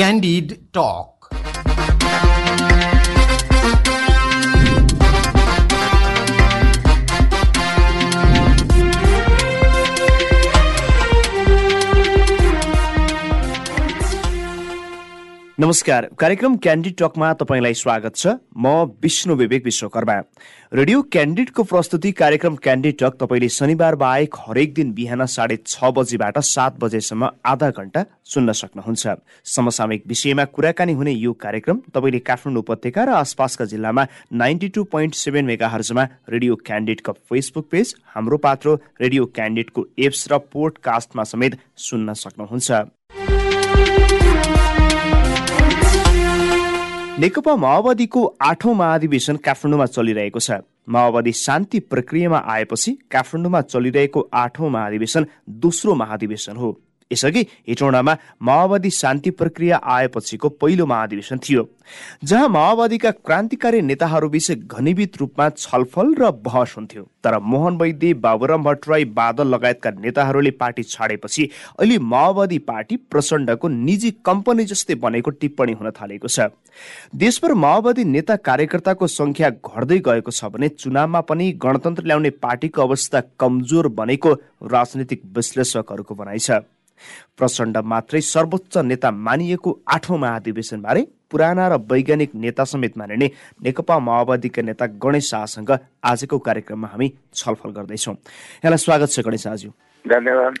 Candid Talk. नमस्कार। कार्यक्रम candid टकमा तपाईँलाई स्वागत छ। म विष्णु विवेक विश्वकर्मा। रेडियो क्यान्डिडको प्रस्तुति कार्यक्रम क्यान्डिड टक तपाईँले शनिबार बाहेक हरेक दिन बिहान साढे छ बजीबाट सात बजेसम्म आधा घण्टा सुन्न सक्नुहुन्छ। समसामयिक विषयमा कुराकानी हुने यो कार्यक्रम तपाईँले काठमाडौँ उपत्यका र आसपासका जिल्लामा ninety two point seven radio क्यान्डिडको Facebook page Hamro Patro radio क्यान्डिडको apps र पोडकास्टमा समेत सुन्न सक्नुहुन्छ। नेकपा माओवादीको आठौं महाधिवेशन काठमाडौँमा चलिरहेको छ। माओवादी शान्ति प्रक्रियामा आएपछि काठमाडौँमा चलिरहेको आठौं महाधिवेशन दोस्रो महाधिवेशन हो। यसअघि हेटौँडामा माओवादी शान्ति प्रक्रिया आएपछिको पहिलो महाधिवेशन थियो जहाँ माओवादीका क्रान्तिकारी नेताहरूबीच घनीभूत रूपमा छलफल र बहस हुन्थ्यो। तर मोहन वैद्य बाबुराम भट्टराई बादल लगायतका नेताहरूले पार्टी छाडेपछि अहिले माओवादी पार्टी प्रचण्डको निजी कम्पनी जस्तै बनेको टिप्पणी हुन थालेको छ। देशभर माओवादी नेता कार्यकर्ताको संख्या घट्दै गएको छ भने चुनावमा पनि गणतन्त्र ल्याउने पार्टीको अवस्था कमजोर बनेको राजनीतिक विश्लेषकहरूको भनाइ छ। प्रचण्ड मात्रै सर्वोच्च नेता मानिएको आठौँ महाधिवेशनबारे पुराना र वैज्ञानिक नेता समेत मानिने नेकपा माओवादीका नेता गणेश शाहसँग आजको कार्यक्रममा हामी छलफल गर्दैछौँ। यहाँलाई स्वागत छ गणेश शाहज्यू। धन्यवाद।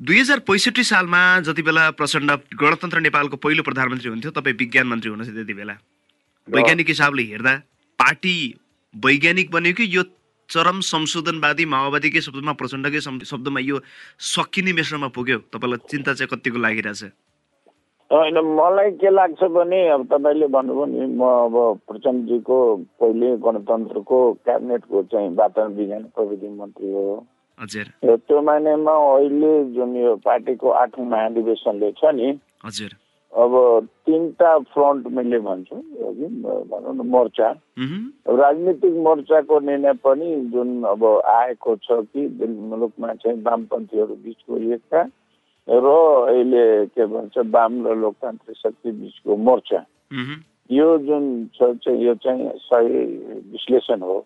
दुई हजार पैँसठी सालमा जति बेला प्रचण्ड गणतन्त्र नेपालको पहिलो प्रधानमन्त्री हुन्थ्यो तपाईँ विज्ञान मन्त्री हुनुहुन्छ त्यति बेला। वैज्ञानिक हिसाबले हेर्दा पार्टी वैज्ञानिक बन्यो कि यो चरम संशोधनवादी माओवादीकै शब्दमा प्रचण्डकै शब्दमा यो सकिने मेसरमा पुग्यो। तपाईँलाई चिन्ता चाहिँ कतिको लागिरहेछ? होइन मलाई के लाग्छ भने अब तपाईँले भन्नुभयो नि म अब प्रचण्डजीको पहिले गणतन्त्रको क्याबिनेटको चाहिँ वातावरण विज्ञान प्रविधि मन्त्री हो। हजुर। त्यो मानेमा अहिले जुन यो पार्टीको आठौँ महाधिवेशनले छ नि हजुर। अब तिनवटा फ्रन्ट मैले भन्छु भनौँ न मोर्चा। राजनीतिक मोर्चाको निर्णय पनि जुन अब आएको छ कि मुलुकमा चाहिँ वामपन्थीहरू बिचको एकता र अहिले के भन्छ वाम र लोकतान्त्रिक शक्ति बिचको मोर्चा। यो जुन छ चाहिँ यो चाहिँ सही विश्लेषण हो।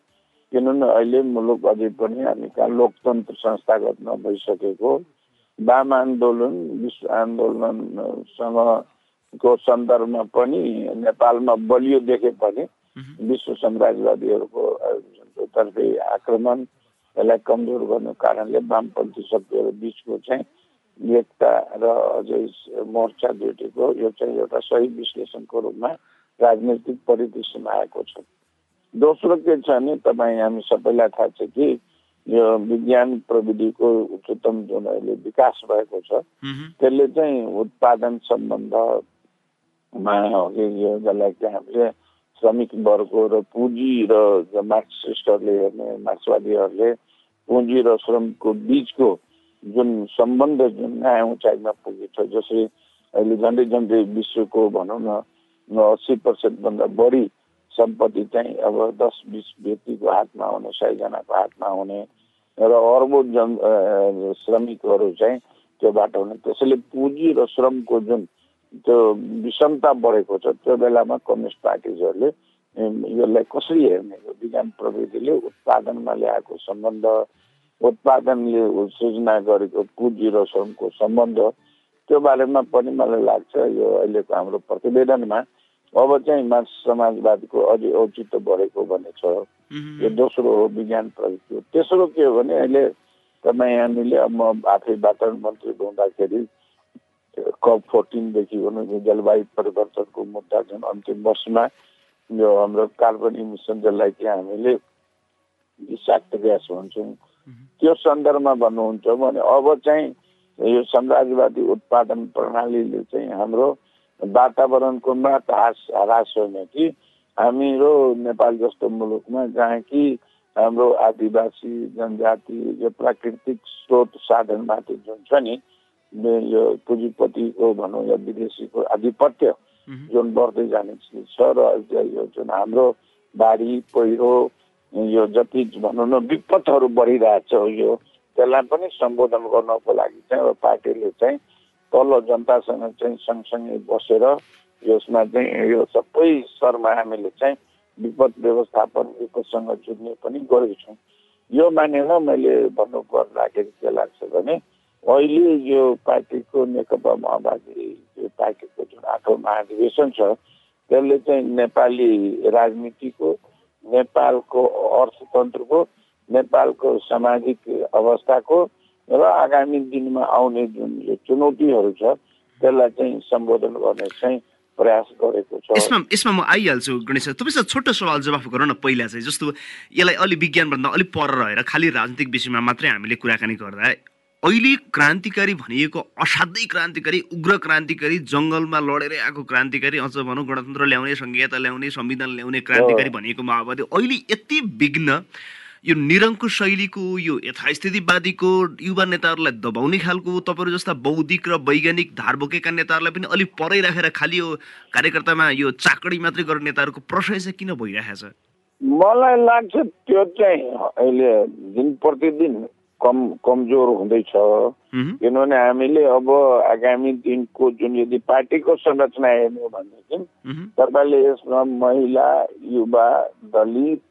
किनभने अहिले मुलुक अझै पनि हामी कहाँ लोकतन्त्र संस्थागत नभइसकेको वाम आन्दोलन विश्व आन्दोलनसँग को सन्दर्भमा पनि नेपालमा बलियो देखे पनि विश्व साम्राज्यवादीहरूको तर्फे आक्रमण यसलाई कमजोर गर्नु कारणले वामपन्थी शक्तिहरू बिचको चाहिँ एकता र अझै मोर्चा जुटेको यो चाहिँ एउटा सही विश्लेषणको रूपमा राजनैतिक परिदृश्यमा आएको छ। दोस्रो के छ भने तपाईँ हामी सबैलाई थाहा छ कि यो विज्ञान प्रविधिको उच्चतम जुन अहिले विकास भएको छ त्यसले चाहिँ उत्पादन सम्बन्ध जसलाई चाहिँ हामीले श्रमिक वर्ग र पुँजी र मार्क्सिस्टहरूले हेर्ने मार्क्सवादीहरूले पुँजी र श्रमको बिचको जुन सम्बन्ध जुन नयाँ उचाइमा पुगेको छ जसरी अहिले झन्डै झन्डै विश्वको भनौँ न अस्सी पर्सेन्टभन्दा बढी सम्पत्ति चाहिँ अब दस बिस व्यक्तिको हातमा हुने सयजनाको हातमा हुने र अर्बौँ जन श्रमिकहरू चाहिँ त्योबाट हुने। त्यसैले पुँजी र श्रमको जुन त्यो विषमता बढेको छ त्यो बेलामा कम्युनिस्ट पार्टिजहरूले यसलाई कसरी हेर्ने विज्ञान प्रविधिले उत्पादनमा ल्याएको सम्बन्ध उत्पादनले सृजना गरेको पुँजी र श्रमको सम्बन्ध त्यो बारेमा पनि मलाई लाग्छ यो अहिलेको हाम्रो प्रतिवेदनमा अब चाहिँ मार्क्स समाजवादको अझै औचित्य बढेको भन्ने छ। यो दोस्रो हो विज्ञान प्रविधि। तेस्रो के हो भने अहिले तपाईँ अब म आफै वातावरण मन्त्री हुँदाखेरि कप फोर्टिनदेखि भनौँ जलवायु परिवर्तनको मुद्दा जुन अन्तिम वर्षमा यो हाम्रो कार्बन इमिसन जसलाई चाहिँ हामीले विषाक्त ग्यास भन्छौँ त्यो सन्दर्भमा भन्नुहुन्छ भने अब चाहिँ यो साम्राज्यवादी उत्पादन प्रणालीले चाहिँ हाम्रो वातावरणको मात्र ह्रास ह्रास होइन कि हाम्रो नेपाल जस्तो मुलुकमा जहाँ कि हाम्रो आदिवासी जनजाति यो प्राकृतिक स्रोत साधनमाथि जुन छ नि यो पुँजीपतिको भनौँ या विदेशीको आधिपत्य जुन बढ्दै जाने चिज छ र यो जुन हाम्रो बाढी पहिरो यो जति भनौँ न विपदहरू बढिरहेछ यो त्यसलाई पनि सम्बोधन गर्नको लागि चाहिँ अब पार्टीले चाहिँ तल जनतासँग चाहिँ सँगसँगै बसेर यसमा चाहिँ यो सबै स्तरमा हामीले चाहिँ विपद व्यवस्थापन विपदसँग जुझ्ने पनि गरेको छौँ यो मानेर मैले भन्नु पर्दाखेरि के लाग्छ भने अहिले यो पार्टीको नेकपा माओवादी यो पार्टीको जुन आठौँ महाधिवेशन छ त्यसले चाहिँ नेपाली राजनीतिको नेपालको अर्थतन्त्रको नेपालको सामाजिक अवस्थाको र आगामी दिनमा आउने जुन यो चुनौतीहरू छ त्यसलाई चाहिँ सम्बोधन गर्ने चाहिँ प्रयास गरेको छ। यसमा यसमा म आइहाल्छु गणेश तपाईँसँग छोटो सवाल जवाफ गरौँ न पहिला चाहिँ। जस्तो यसलाई अलि विज्ञानभन्दा अलिक पर रहेर खालि राजनीतिक विषयमा मात्रै हामीले कुराकानी गर्दा अहिले क्रान्तिकारी भनिएको असाध्यै क्रान्तिकारी उग्र क्रान्तिकारी जङ्गलमा लडेर आएको क्रान्तिकारी अझ भनौँ गणतन्त्र ल्याउने संहिता ल्याउने संविधान ल्याउने क्रान्तिकारी भनिएको माओवादी। अहिले यति विघ्न यो निरङ्कुश शैलीको यो यथास्थितिवादीको युवा नेताहरूलाई दबाउने खालको तपाईँहरू जस्ता बौद्धिक र वैज्ञानिक धार बोकेका नेताहरूलाई पनि अलिक परै राखेर खालि यो कार्यकर्तामा यो चाकडी मात्रै गर्ने नेताहरूको प्रशय चाहिँ किन भइरहेको छ मलाई लाग्छ त्यो चाहिँ अहिले दिन प्रतिदिन कम कमजोर हुँदैछ। किनभने हामीले अब आगामी दिनको जुन यदि पार्टीको संरचना हेर्ने हो भनेदेखि तपाईँले यसमा महिला युवा दलित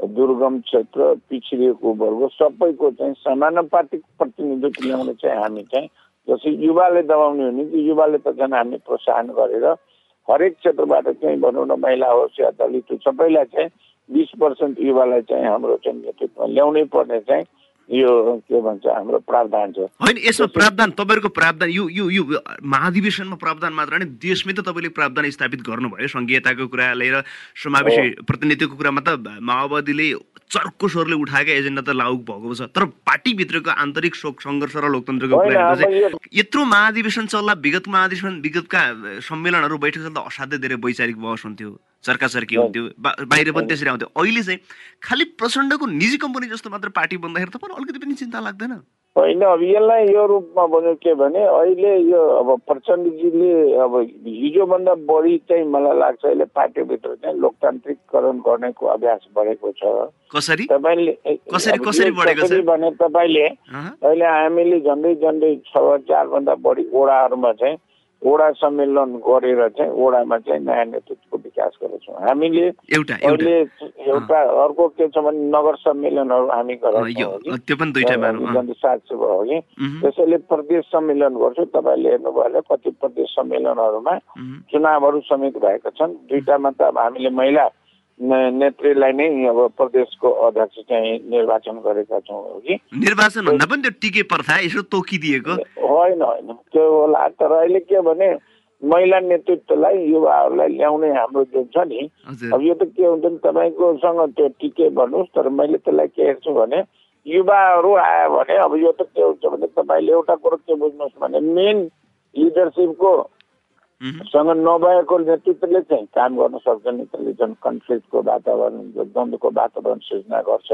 दुर्गम क्षेत्र पिछडिएको वर्ग सबैको चाहिँ समानुपातिक प्रतिनिधित्व ल्याउने चाहिँ हामी चाहिँ जस्तै युवाले दबाउने हो भने कि युवाले त झन् हामी प्रोत्साहन गरेर हरेक क्षेत्रबाट चाहिँ भनौँ न महिला होस् या दलित होस् सबैलाई चाहिँ बिस पर्सेन्ट युवालाई चाहिँ हाम्रो चाहिँ नेतृत्वमा ल्याउनै पर्ने चाहिँ यो के भन्छ हाम्रो प्रावधान छ। होइन यसमा प्रावधान तपाईँहरूको प्रावधान यो यो यो महाधिवेशनमा प्रावधान मात्र नै देशमै त तपाईँले प्रावधान स्थापित गर्नुभयो सङ्घीयताको कुरा लिएर समावेशी प्रतिनिधित्वको कुरामा त माओवादीले चर्को स्वरले उठाएका एजेन्डा त लागु भएको छ तर पार्टीभित्रको आन्तरिक शोक सङ्घर्ष र लोकतन्त्रको कुरा चाहिँ यत्रो महाधिवेशन चल्ला विगत महाधिवेशन विगतका सम्मेलनहरू बैठक चल्दा असाध्यै धेरै वैचारिक बहस हुन्थ्यो। चर्काचर्की हुन्थ्यो बाहिर पनि त्यसरी आउँथ्यो। अहिले चाहिँ खालि प्रचण्डको निजी कम्पनी जस्तो मात्र पार्टी बन्दाखेरि तपाईँलाई अलिकति पनि चिन्ता लाग्दैन। होइन अब यसलाई यो रूपमा भन्यो के भने अहिले यो अब प्रचण्डजीले अब हिजोभन्दा बढी चाहिँ मलाई लाग्छ अहिले पार्टीभित्र चाहिँ लोकतान्त्रिककरण गर्नेको अभ्यास बढेको छ। कसरी? तपाईँले कसरी भने तपाईँले अहिले हामीले झन्डै झन्डै छ चारभन्दा बढी वडाहरूमा चाहिँ वडा सम्मेलन गरेर चाहिँ वडामा चाहिँ नयाँ नेतृत्वको विकास गरेछौँ। हामीले अहिले एउटा अर्को के छ भने नगर सम्मेलनहरू हामी गराउँछौँ सात सय भयो कि। त्यसैले प्रदेश सम्मेलन गर्छौँ। तपाईँले हेर्नुभयो भने कति प्रदेश सम्मेलनहरूमा चुनावहरू समेत भएका छन्। दुईटामा त अब हामीले महिला नेत्रीलाई नै अब प्रदेशको अध्यक्ष चाहिँ निर्वाचन गरेका छौँ कि निर्वाचन भन्दा पनि त्यो टिके प्रथा यसो तोकिदिएको? होइन होइन। त्यो होला। तर अहिले के भने महिला नेतृत्वलाई युवाहरूलाई ल्याउने हाम्रो जुन छ नि अब यो त के हुन्छ नि तपाईँकोसँग त्यो टिके भन्नुहोस् तर मैले त्यसलाई के हेर्छु भने युवाहरू आयो भने अब यो त के हुन्छ भने तपाईँले एउटा कुरो के बुझ्नुहोस् भने मेन लिडरसिपको सँग नभएको नेतृत्वले चाहिँ काम गर्न सक्छ त्यसले जुन कन्फ्लिक्टको वातावरण द्वन्द्वको वातावरण सृजना गर्छ।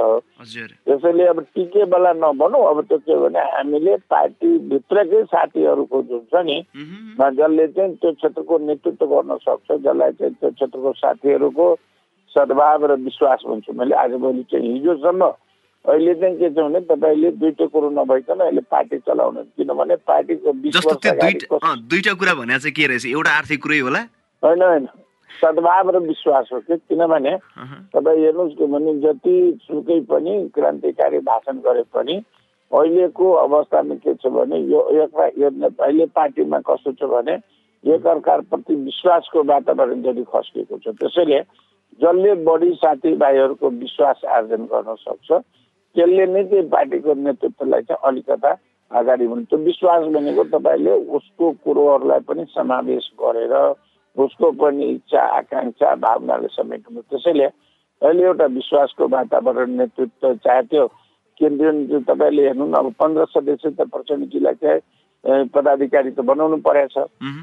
त्यसैले अब टिकेवाला नभनौँ अब त्यो के भने हामीले पार्टीभित्रकै साथीहरूको जुन छ नि जसले चाहिँ त्यो क्षेत्रको नेतृत्व गर्न सक्छ जसलाई चाहिँ त्यो क्षेत्रको साथीहरूको सद्भाव र विश्वास भन्छु मैले आजभोलि चाहिँ हिजोसम्म अहिले चाहिँ के छ भने तपाईँले दुइटै कुरो नभइकन अहिले पार्टी चलाउनु किनभने पार्टीको दुईटा कुरा भने चाहिँ के रहेछ? एउटा आर्थिक कुरै होला? होइन होइन। सद्भाव र विश्वास हो कि? किनभने तपाईँ हेर्नुहोस् कि भने जति सुकै पनि क्रान्तिकारी भाषण गरे पनि अहिलेको अवस्थामा के छ भने यो अहिले पार्टीमा कस्तो छ भने एकअर्काप्रति विश्वासको वातावरण जति खस्किएको छ त्यसैले जसले बढी साथीभाइहरूको विश्वास आर्जन गर्न सक्छ त्यसले नै चाहिँ पार्टीको नेतृत्वलाई चाहिँ अलिकता अगाडि बढ्नु त्यो विश्वास भनेको तपाईँले उसको कुरोहरूलाई पनि समावेश गरेर उसको पनि इच्छा आकाङ्क्षा भावनाले समेट्नु त्यसैले अहिले एउटा विश्वासको वातावरण नेतृत्व चाहे त्यो केन्द्रीय तपाईँले हेर्नु न अब पन्ध्र सदस्य त प्रचण्डजीलाई चाहिँ पदाधिकारी त बनाउनु परेछ।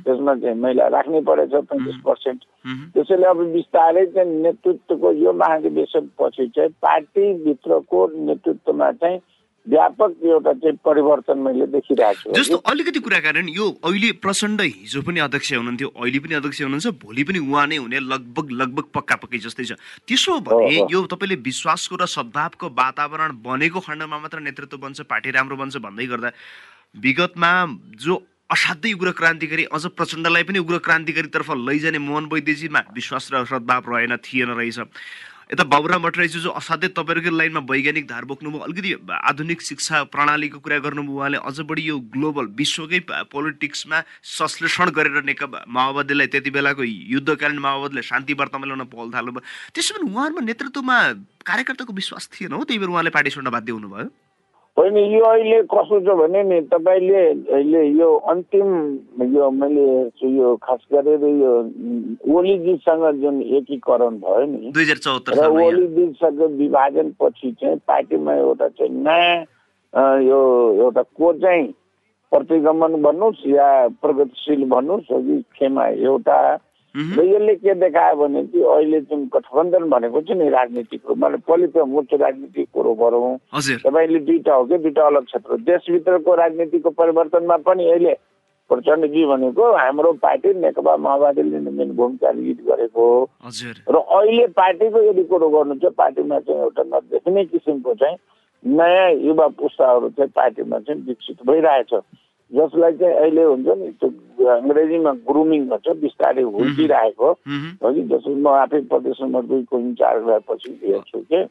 त्यसमा चाहिँ महिला राख्नै परेछ पैँतिस पर्सेन्ट। त्यसैले अब बिस्तारै चाहिँ नेतृत्वको यो महाधिवेशन पछि चाहिँ पार्टीभित्रको नेतृत्वमा चाहिँ व्यापक एउटा चाहिँ परिवर्तन मैले देखिरहेको छु। जस्तो अलिकति कुरा कारण यो अहिले प्रचण्ड हिजो पनि अध्यक्ष हुनुहुन्थ्यो अहिले पनि अध्यक्ष हुनुहुन्छ भोलि पनि उहाँ नै हुने लगभग लगभग पक्का पक्कै जस्तै छ। त्यसो भने यो तपाईँले विश्वासको र सद्भावको वातावरण बनेको खण्डमा मात्र नेतृत्व बन्छ पार्टी राम्रो बन्छ भन्दै गर्दा विगतमा जो असाध्यै उग्र क्रान्तिकारी अझ प्रचण्डलाई पनि उग्र क्रान्तिकारीतर्फ लैजाने मोहन वैद्यजीमा विश्वास र सद्भाव रहेन थिएन रहेछ। यता बाबुराम भट्टराईजी जो असाध्यै तपाईँहरूकै लाइनमा वैज्ञानिक धार बोक्नुभयो अलिकति आधुनिक शिक्षा प्रणालीको कुरा गर्नुभयो उहाँले अझ बढी यो ग्लोबल विश्वकै पोलिटिक्समा संश्लेषण गरेर नेकपा माओवादीलाई त्यति बेलाको युद्धकालीन माओवादीले शान्ति वार्ता मिलाउन पहल थाल्नुभयो। त्यसो भने उहाँहरूमा नेतृत्वमा कार्यकर्ताको विश्वास थिएन हो? त्यही भएर उहाँले पार्टी छोड्न बाध्य हुनुभयो। होइन यो अहिले कसो छ भने नि तपाईँले अहिले यो अन्तिम यो मैले यो खास गरेर यो ओलीजीसँग जुन एकीकरण भयो नि र ओलीजीसँग विभाजन पछि चाहिँ पार्टीमा एउटा चाहिँ नयाँ यो एउटा को चाहिँ प्रतिगमन भन्नुहोस् या प्रगतिशील भन्नुहोस् कि खेमा एउटा र यसले के देखायो भने कि अहिले जुन गठबन्धन भनेको चाहिँ नि राजनीतिको पहिले त मुख्य राजनीतिक कुरो गरौँ तपाईँले दुईवटा हो कि? दुईवटा अलग क्षेत्र देशभित्रको राजनीतिको परिवर्तनमा पनि अहिले प्रचण्डजी भनेको हाम्रो पार्टी नेकपा माओवादीले मेन भूमिका लिड गरेको र अहिले पार्टीको यदि कुरो गर्नु चाहिँ पार्टीमा चाहिँ एउटा नदेखिने किसिमको चाहिँ नयाँ युवा पुस्ताहरू चाहिँ पार्टीमा चाहिँ विकसित भइरहेछ। जसलाई चाहिँ अहिले हुन्छ नि त्यो अङ्ग्रेजीमा ग्रुमिङ भन्छ बिस्तारै हुर्किरहेको हो कि? जसरी म आफै प्रदेश नम्बर दुईको इन्चार्ज भएपछि हेर्छु के?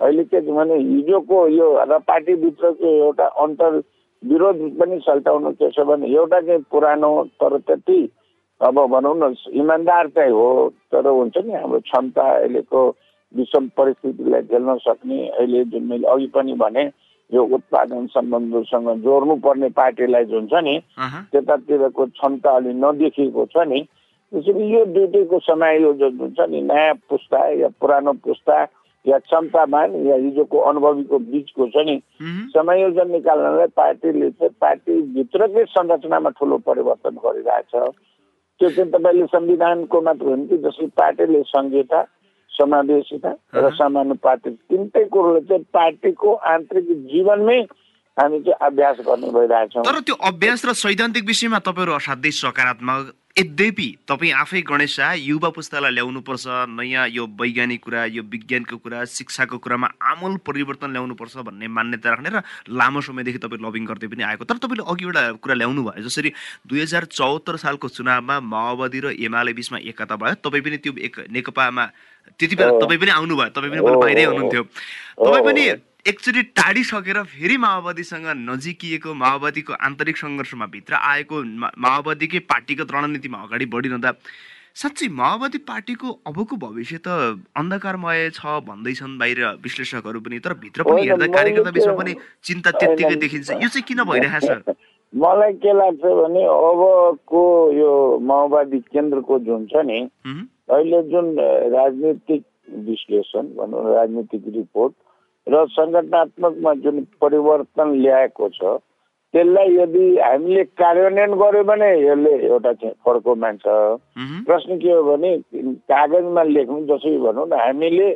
अहिले के भने हिजोको यो र पार्टीभित्रको एउटा अन्तर विरोध पनि सल्टाउनु के छ भने एउटा चाहिँ पुरानो तर त्यति अब भनौँ न इमान्दार चाहिँ हो तर हुन्छ नि हाम्रो क्षमता अहिलेको विषम परिस्थितिलाई झेल्न सक्ने अहिले जुन मैले अघि पनि भने यो उत्पादन सम्बन्धसँग जोड्नु पर्ने पार्टीलाई जुन छ नि त्यतातिरको क्षमता अलि नदेखिएको छ नि त्यसरी यो दुइटैको समायोजन जुन छ नि नयाँ पुस्ता या पुरानो पुस्ता या क्षमतामान या हिजोको अनुभवीको बिचको छ नि समायोजन निकाल्नलाई पार्टीले चाहिँ पार्टीभित्रकै संरचनामा ठुलो परिवर्तन गरिरहेछ। त्यो चाहिँ तपाईँले संविधानको मात्र होइन कि जसले पार्टीले संहिता समावेशिता र समानुपातिक तिनटै कुरोले चाहिँ पार्टीको आन्तरिक जीवनमै हामी चाहिँ अभ्यास गर्ने भइरहेछौँ। तर त्यो अभ्यास र सैद्धान्तिक विषयमा तपाईँहरू असाध्यै सकारात्मक यद्यपि तपाईँ आफै गणेश शाह युवा पुस्तालाई ल्याउनुपर्छ नयाँ यो वैज्ञानिक कुरा यो विज्ञानको कुरा शिक्षाको कुरामा आमूल परिवर्तन ल्याउनुपर्छ भन्ने मान्यता राख्ने र लामो समयदेखि तपाईँ लबिङ गर्दै पनि आएको। तर तपाईँले अघि एउटा कुरा ल्याउनु भयो जसरी दुई हजार चौहत्तर सालको चुनावमा माओवादी र एमाले बिचमा एकता भयो। तपाईँ पनि त्यो एक नेकपामा त्यति बेला तपाईँ पनि आउनुभयो तपाईँ पनि बाहिरै हुनुहुन्थ्यो। तपाईँ पनि एकचोटि टाढिसकेर फेरि माओवादीसँग नजिकिएको माओवादीको आन्तरिक सङ्घर्षमा भित्र आएको माओवादीकै पार्टीगत रणनीतिमा अगाडि बढिरहँदा साँच्चै माओवादी पार्टीको अबको भविष्य त अन्धकारमय छ भन्दैछन् बाहिर विश्लेषकहरू पनि तर भित्र पनि हेर्दा कार्यकर्ता बिचमा पनि चिन्ता त्यत्तिकै देखिन्छ। यो चाहिँ किन भइरहेको छ मलाई के लाग्छ भने अबको यो माओवादी केन्द्रको जुन छ नि अहिले जुन राजनीतिक विश्लेषण भनौँ राजनीतिक रिपोर्ट र सङ्गठनात्मकमा जुन परिवर्तन ल्याएको छ त्यसलाई यदि हामीले कार्यान्वयन गर्यो भने यसले एउटा चाहिँ फर्को मान्छ। प्रश्न के हो भने कागजमा लेख्नु जसरी भनौँ न हामीले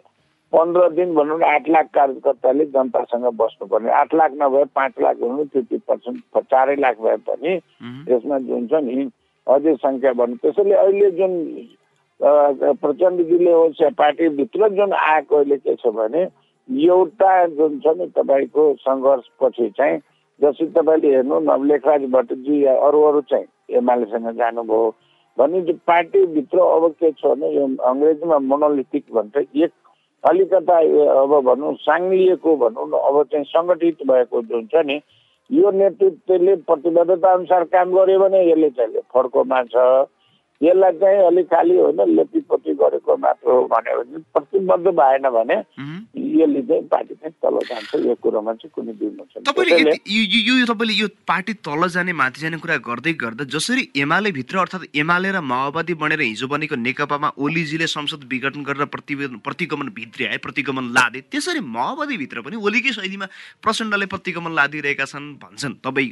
पन्ध्र दिन भनौँ न आठ लाख कार्यकर्ताले जनतासँग बस्नुपर्ने। आठ लाख नभए पाँच लाख हुनु फिफ्टी पर्सेन्ट चारै लाख भए पनि यसमा जुन छ नि अझै सङ्ख्या भन्नु त्यसैले अहिले जुन प्रचण्डजीले होस् या पार्टीभित्र जुन आएको अहिले के छ भने एउटा जुन छ नि तपाईँको सङ्घर्षपछि चाहिँ जसरी तपाईँले हेर्नु न लेखराज भट्टजी या अरू अरू चाहिँ एमालेसँग जानुभयो भने जो पार्टीभित्र अब के छ भने यो अङ्ग्रेजीमा मोनोलिथिक भन्छ एक अलिकता अब भनौँ साङ्लिएको भनौँ अब चाहिँ सङ्गठित भएको जुन छ नि यो नेतृत्वले प्रतिबद्धता अनुसार काम गर्यो भने यसले चाहिँ फर्को मान्छ यसलाई चाहिँ अलिक खालि होइन लेपीपोती गरेको मात्र हो भने प्रतिबद्ध भएन भने यसले चाहिँ पार्टी चाहिँ तल जान्छ यो कुरोमा चाहिँ कुनै दुर्म छैन तपाईँले यो तपाईँले यो पार्टी तल जाने माथि जाने कुरा गर्दै गर्दा जसरी एमाले भित्र अर्थात् एमाले र माओवादी बनेर हिजो बनेको नेकपामा ओलीजीले संसद विघटन गरेर प्रति प्रतिगमन भित्रिआए प्रतिगमन लादे त्यसरी माओवादी भित्र पनि ओलीकै शैलीमा प्रचण्डले प्रतिगमन लादिरहेका छन् भन्छन्। तपाईँ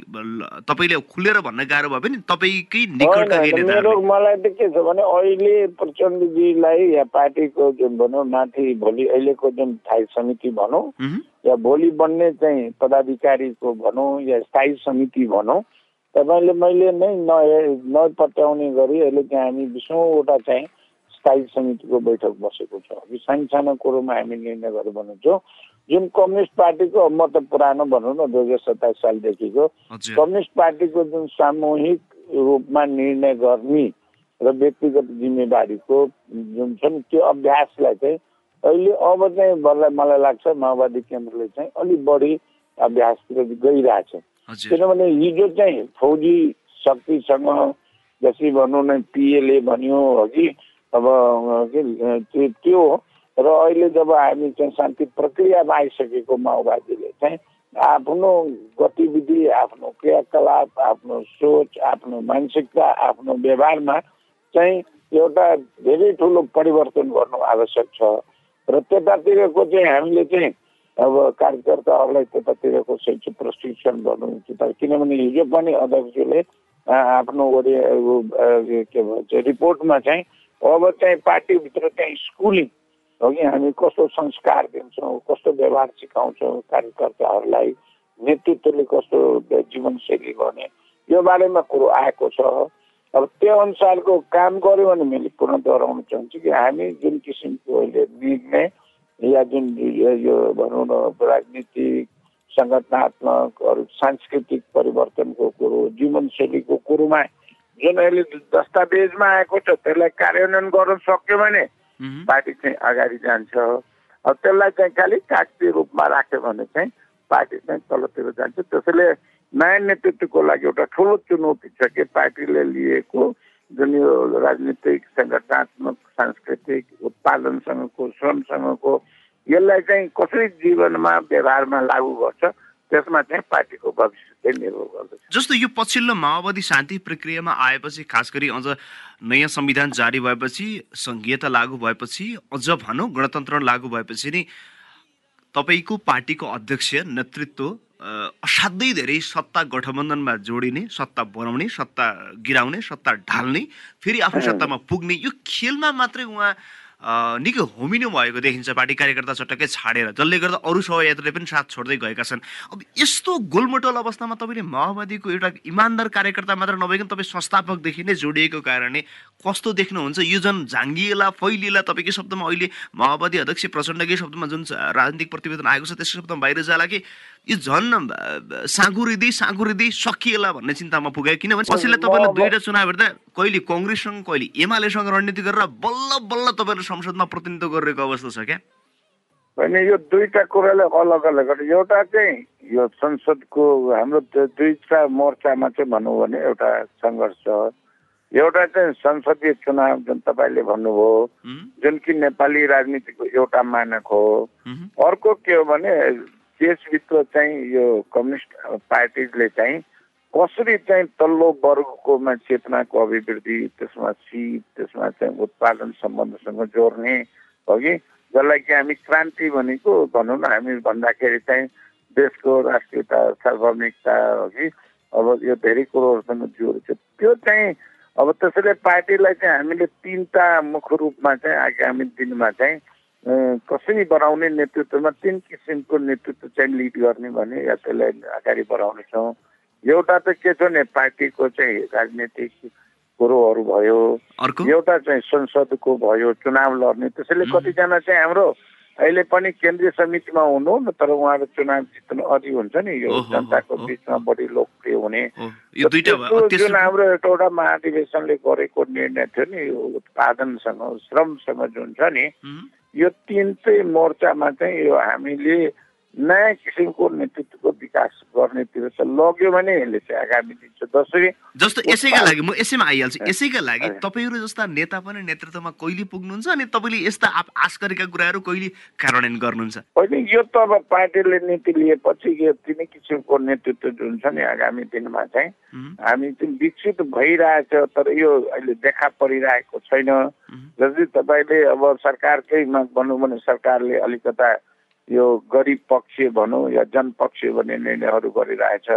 तपाईँले खुलेर भन्न गाह्रो भए पनि तपाईँकै निकटका चाहिँ के छ भने अहिले प्रचण्डजीलाई या पार्टीको जुन भनौँ माथि भोलि अहिलेको जुन स्थायी समिति भनौँ या भोलि बन्ने चाहिँ पदाधिकारीको भनौँ या स्थायी समिति भनौँ तपाईँले मैले नै न नपत्याउने गरी अहिले चाहिँ हामी बिसौँवटा चाहिँ स्थायी समितिको बैठक बसेको छ। अघि सानो सानो कुरोमा हामी निर्णय गरेर बनाउँछौँ जुन कम्युनिस्ट पार्टीको म त पुरानो भनौँ न दुई हजार सत्ताइस सालदेखिको। कम्युनिस्ट पार्टीको जुन सामूहिक रूपमा निर्णय गर्ने र व्यक्तिगत जिम्मेवारीको जुन छ नि त्यो अभ्यासलाई चाहिँ अहिले अब चाहिँ बल्ल मलाई लाग्छ माओवादी केन्द्रले चाहिँ अलिक बढी अभ्यासतिर गइरहेछ। किनभने हिजो चाहिँ फौजी शक्तिसँग जसरी भनौँ न पिएले भन्यो अघि अब के त्यो र अहिले जब हामी चाहिँ शान्ति प्रक्रियामा आइसकेको माओवादीले चाहिँ आफ्नो गतिविधि आफ्नो क्रियाकलाप आफ्नो सोच आफ्नो मानसिकता आफ्नो व्यवहारमा चाहिँ एउटा धेरै ठुलो परिवर्तन गर्नु आवश्यक छ। र त्यतातिरको चाहिँ हामीले चाहिँ अब कार्यकर्ताहरूलाई त्यतातिरको शैक्षिक प्रशिक्षण गर्नु किनभने हिजो पनि अध्यक्षले आफ्नो के भन्छ रिपोर्टमा चाहिँ अब चाहिँ पार्टीभित्र चाहिँ स्कुलिङ अघि हामी कस्तो संस्कार दिन्छौँ कस्तो व्यवहार सिकाउँछौँ कार्यकर्ताहरूलाई नेतृत्वले कस्तो जीवनशैली गर्ने यो बारेमा कुरो आएको छ। अब त्यो अनुसारको काम गऱ्यो भने मैले पुनः दोहोऱ्याउन चाहन्छु कि हामी जुन किसिमको अहिले निर्णय या जुन यो भनौँ न राजनीतिक सङ्गठनात्मक अरू सांस्कृतिक परिवर्तनको कुरो जीवनशैलीको कुरोमा जुन अहिले दस्तावेजमा आएको छ त्यसलाई कार्यान्वयन गर्न सक्यो भने पार्टी चाहिँ अगाडि जान्छ। अब त्यसलाई चाहिँ खालि कागती रूपमा राख्यो भने चाहिँ पार्टी चाहिँ तलतिर जान्छ। त्यसैले नयाँ नेतृत्वको लागि एउटा ठुलो चुनौती छ कि पार्टीले लिएको जुन यो राजनीतिक सङ्गठनात्मक सांस्कृतिक उत्पादनसँगको श्रमसँगको यसलाई चाहिँ कसरी जीवनमा व्यवहारमा लागू गर्छ त्यसमा चाहिँ पार्टीको भविष्य चाहिँ निर्भर गर्दछ। जस्तो यो पछिल्लो माओवादी शान्ति प्रक्रियामा आएपछि खास गरी अझ नयाँ संविधान जारी भएपछि सङ्घीयता लागू भएपछि अझ भनौँ गणतन्त्र लागू भएपछि नि तपाईँको पार्टीको अध्यक्ष नेतृत्व असाध्यै धेरै सत्ता गठबन्धनमा जोडिने सत्ता बनाउने सत्ता गिराउने सत्ता ढाल्ने फेरि आफ्नो सत्तामा पुग्ने यो खेलमा मात्रै उहाँ निकै होमिनु भएको देखिन्छ। पार्टी कार्यकर्ता चटक्कै छाडेर जसले गर्दा अरू शोभायात्रीले पनि साथ छोड्दै गएका छन्। अब यस्तो गोलमोटल अवस्थामा तपाईँले माओवादीको एउटा इमान्दार कार्यकर्ता मात्र नभइकन तपाईँ संस्थापकदेखि नै जोडिएको कारणले कस्तो देख्नुहुन्छ? यो झन् झाङ्गिएला फैलिएला तपाईँकै शब्दमा अहिले माओवादी अध्यक्ष प्रचण्डकै शब्दमा जुन राजनीतिक प्रतिवेदन आएको छ त्यसको शब्दमा बाहिर जाला कि यो झन् साँगुरिँदै साँगुरिँदै सकिएला भन्ने चिन्तामा पुग्यो। किनभने पछिल्लो तपाईँले दुईवटा चुनाव हेर्दा कहिले कङ्ग्रेससँग कहिले एमालेसँग रणनीति गरेर बल्ल बल्ल तपाईँले संसदमा प्रतिनिधित्व गरिरहेको अवस्था छ क्या? होइन यो दुईटा कुरालाई अलग अलग एउटा चाहिँ यो संसदको हाम्रो दुईटा मोर्चामा चाहिँ भनौँ भने एउटा सङ्घर्ष एउटा चाहिँ संसदीय चुनाव जुन तपाईँले भन्नुभयो जुन कि नेपाली राजनीतिको एउटा मानक हो। अर्को के हो भने देशभित्र चाहिँ यो कम्युनिस्ट पार्टीले चाहिँ कसरी चाहिँ तल्लो वर्गकोमा चेतनाको अभिवृद्धि त्यसमा सिप त्यसमा चाहिँ उत्पादन सम्बन्धसँग जोड्ने हो कि? जसलाई कि हामी क्रान्ति भनेको भनौँ न हामी भन्दाखेरि चाहिँ देशको राष्ट्रियता सार्वभौमिकता हो कि? अब यो धेरै कुरोहरूसँग जोडिन्छ त्यो चाहिँ अब त्यसैले पार्टीलाई चाहिँ हामीले तिनवटा मुख्य रूपमा चाहिँ आगामी दिनमा चाहिँ कसरी बढाउने नेतृत्वमा तिन किसिमको नेतृत्व चाहिँ लिड गर्ने भने या त्यसलाई अगाडि बढाउनेछौँ एउटा त के छ भने पार्टीको चाहिँ राजनीतिक कुरोहरू भयो एउटा चाहिँ संसदको भयो चुनाव लड्ने त्यसैले कतिजना चाहिँ हाम्रो अहिले पनि केन्द्रीय समितिमा हुनु तर उहाँहरू चुनाव जित्नु अधि हुन्छ नि यो जनताको बिचमा बढी लोकप्रिय हुने। जुन हाम्रो एउटा महाधिवेशनले गरेको निर्णय थियो नि यो उत्पादनसँग श्रमसँग जुन छ नि यो तिन चाहिँ मोर्चामा चाहिँ यो हामीले नयाँ किसिमको नेतृत्वको विकास गर्नेतिर चाहिँ लग्यो भने यसले चाहिँ आगामी दिन चाहिँ जसरी जस्तो यसैका लागि म यसैमा आइहाल्छु। यसैका लागि तपाईँहरू जस्ता नेता पनि नेतृत्वमा कहिले पुग्नुहुन्छ अनि तपाईँले यस्ता आश गरेका कुराहरू कहिले कार्यान्वयन गर्नुहुन्छ? होइन यो त अब पार्टीले नीति लिएपछि यो तिनै किसिमको नेतृत्व जुन छ नि आगामी दिनमा चाहिँ। हामी चाहिँ विकसित भइरहेछ तर यो अहिले देखा परिरहेको छैन। जस्तै तपाईँले अब सरकारकैमा भनौँ भने सरकारले अलिकता यो गरिब पक्ष भनौँ या जनपक्ष भन्ने निर्णयहरू गरिरहेछ।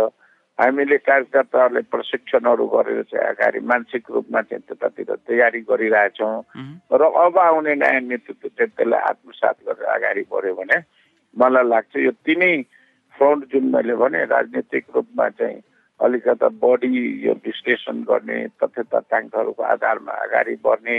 हामीले कार्यकर्ताहरूलाई प्रशिक्षणहरू गरेर चाहिँ अगाडि मानसिक रूपमा चाहिँ त्यतातिर तयारी गरिरहेछौँ। र अब आउने नयाँ नेतृत्व चाहिँ त्यसलाई आत्मसात गरेर अगाडि बढ्यो भने मलाई लाग्छ यो तिनै फ्रन्ट जुन मैले भने राजनीतिक रूपमा चाहिँ अलिकता बढी यो विश्लेषण गर्ने तथ्य तथ्याङ्कहरूको आधारमा अगाडि बढ्ने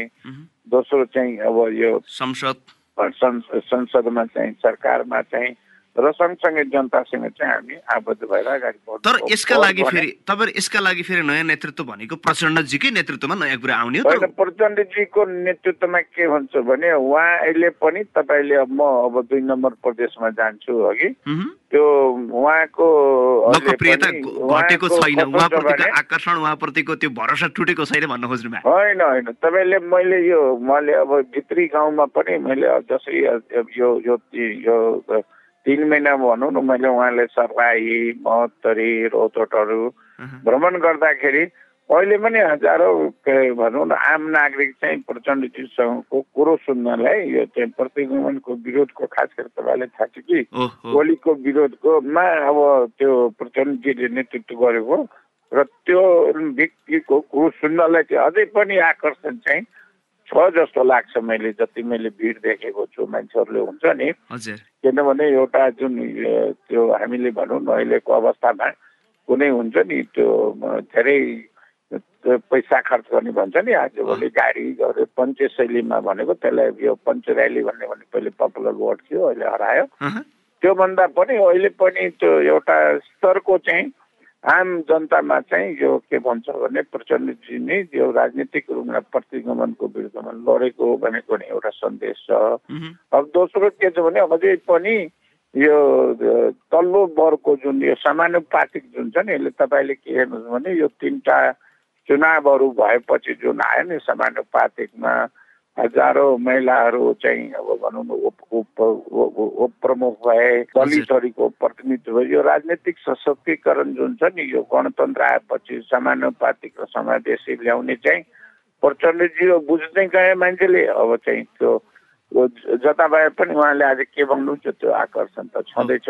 दोस्रो चाहिँ अब यो संसद। संसदमा चाहिँ सरकारमा चाहिँ र सँगसँगै जनतासँग चाहिँ हामी आबद्ध भएर अगाडि बढ्छौँ तर यसका लागि फेरि तपाईँहरू यसका लागि फेरि नयाँ नेतृत्व भनेको प्रचण्डजीकै नेतृत्वमा नयाँ कुरा आउने हो प्रचण्डजीको नेतृत्वमा के हुन्छ भने उहाँ अहिले पनि तपाईँले अब म अब दुई नम्बर प्रदेशमा जान्छु अघि। त्यो उहाँको लोकप्रियता घटेको छैन। उहाँप्रतिको आकर्षण उहाँप्रतिको त्यो भरोसा टुटेको छैन भन्न खोज्नु होइन होइन। तपाईँले मैले यो मैले अब भित्री गाउँमा पनि मैले जसै यो यो तिन महिना भनौँ न मैले उहाँले सर्लाही महोत्तरी रोतोटहरू भ्रमण गर्दाखेरि अहिले पनि हजारौँ भनौँ न आम नागरिक चाहिँ प्रचण्डजीसँगको कुरो सुन्नलाई यो चाहिँ प्रतिगमनको विरोधको खास गरी तपाईँले थाहा छ कि ओलीको विरोधकोमा अब त्यो प्रचण्डजीले नेतृत्व गरेको र त्यो व्यक्तिको कुरो सुन्नलाई चाहिँ अझै पनि आकर्षण चाहिँ छ जस्तो लाग्छ मैले जति मैले भिड देखेको छु मान्छेहरूले हुन्छ नि। किनभने एउटा जुन त्यो हामीले भनौँ न अहिलेको अवस्थामा कुनै हुन्छ नि त्यो धेरै पैसा खर्च गर्ने भन्छ नि आजभोलि गाडी पञ्च शैलीमा भनेको त्यसलाई यो पञ्च ऱ्याली भन्ने भने पहिले पपुलर वर्ड थियो अहिले हरायो। त्योभन्दा पनि अहिले पनि त्यो एउटा स्तरको चाहिँ आम जनतामा चाहिँ यो के भन्छ भने प्रचण्डजी नै यो राजनीतिक रूपमा प्रतिगमनको विरुद्धमा लडेको भनेको नि एउटा सन्देश छ। अब दोस्रो के छ भने अझै पनि यो तल्लो वर्गको जुन यो समानुपातिक जुन छ नि यसले तपाईँले के हेर्नुहोस् भने यो तिनवटा चुनावहरू भएपछि जुन आयो नि समानुपातिकमा हजारौँ महिलाहरू चाहिँ अब भनौँ न उप प्रमुख भए दलितहरूको प्रतिनिधित्व। भयो यो राजनीतिक सशक्तिकरण जुन छ नि यो गणतन्त्र आएपछि समानुपातिक र समावेशी ल्याउने चाहिँ प्रचण्डजी बुझ्दै गए मान्छेले। अब चाहिँ त्यो जता भए पनि उहाँले आज के भन्नुहुन्छ त्यो आकर्षण त छँदैछ।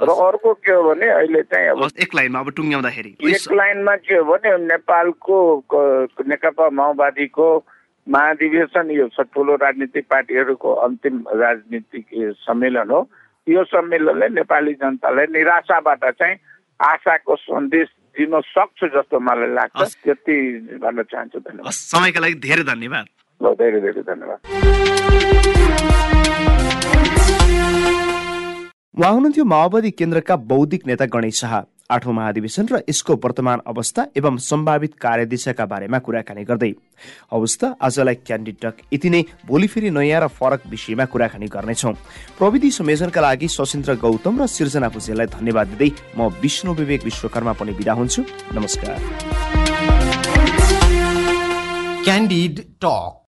र अर्को के हो भने अहिले चाहिँ अब एक लाइनमा अब टुङ्ग्याउँदाखेरि। एक लाइनमा के हो भने नेपालको नेकपा माओवादीको महाधिवेशन यो ठुलो राजनीतिक पार्टीहरूको अन्तिम राजनीतिक सम्मेलन हो। यो सम्मेलनले नेपाली जनतालाई निराशाबाट चाहिँ आशाको सन्देश दिन सक्छ जस्तो मलाई लाग्छ। त्यति भन्न चाहन्छु। धन्यवाद। समयका लागि धेरै धन्यवाद। ल धेरै धेरै धन्यवाद। उहाँ हुनुहुन्थ्यो माओवादी केन्द्रका बौद्धिक नेता गणेश शाह। आठौँ महाधिवेशन र यसको वर्तमान अवस्था एवं सम्भावित कार्यदिशाका बारेमा कुराकानी गर्दै। अवस्था आजलाई क्यान्डिडक यति नै। भोलि फेरि नयाँ र फरक विषयमा कुराकानी गर्नेछौ। प्रविधि संयोजनका लागि सशिन्द्र गौतम र सिर्जना भुजेललाई धन्यवाद दिँदै म विष्णु विवेक विश्वकर्मा पनि बिदा हुन्छु। नमस्कार। Candid talk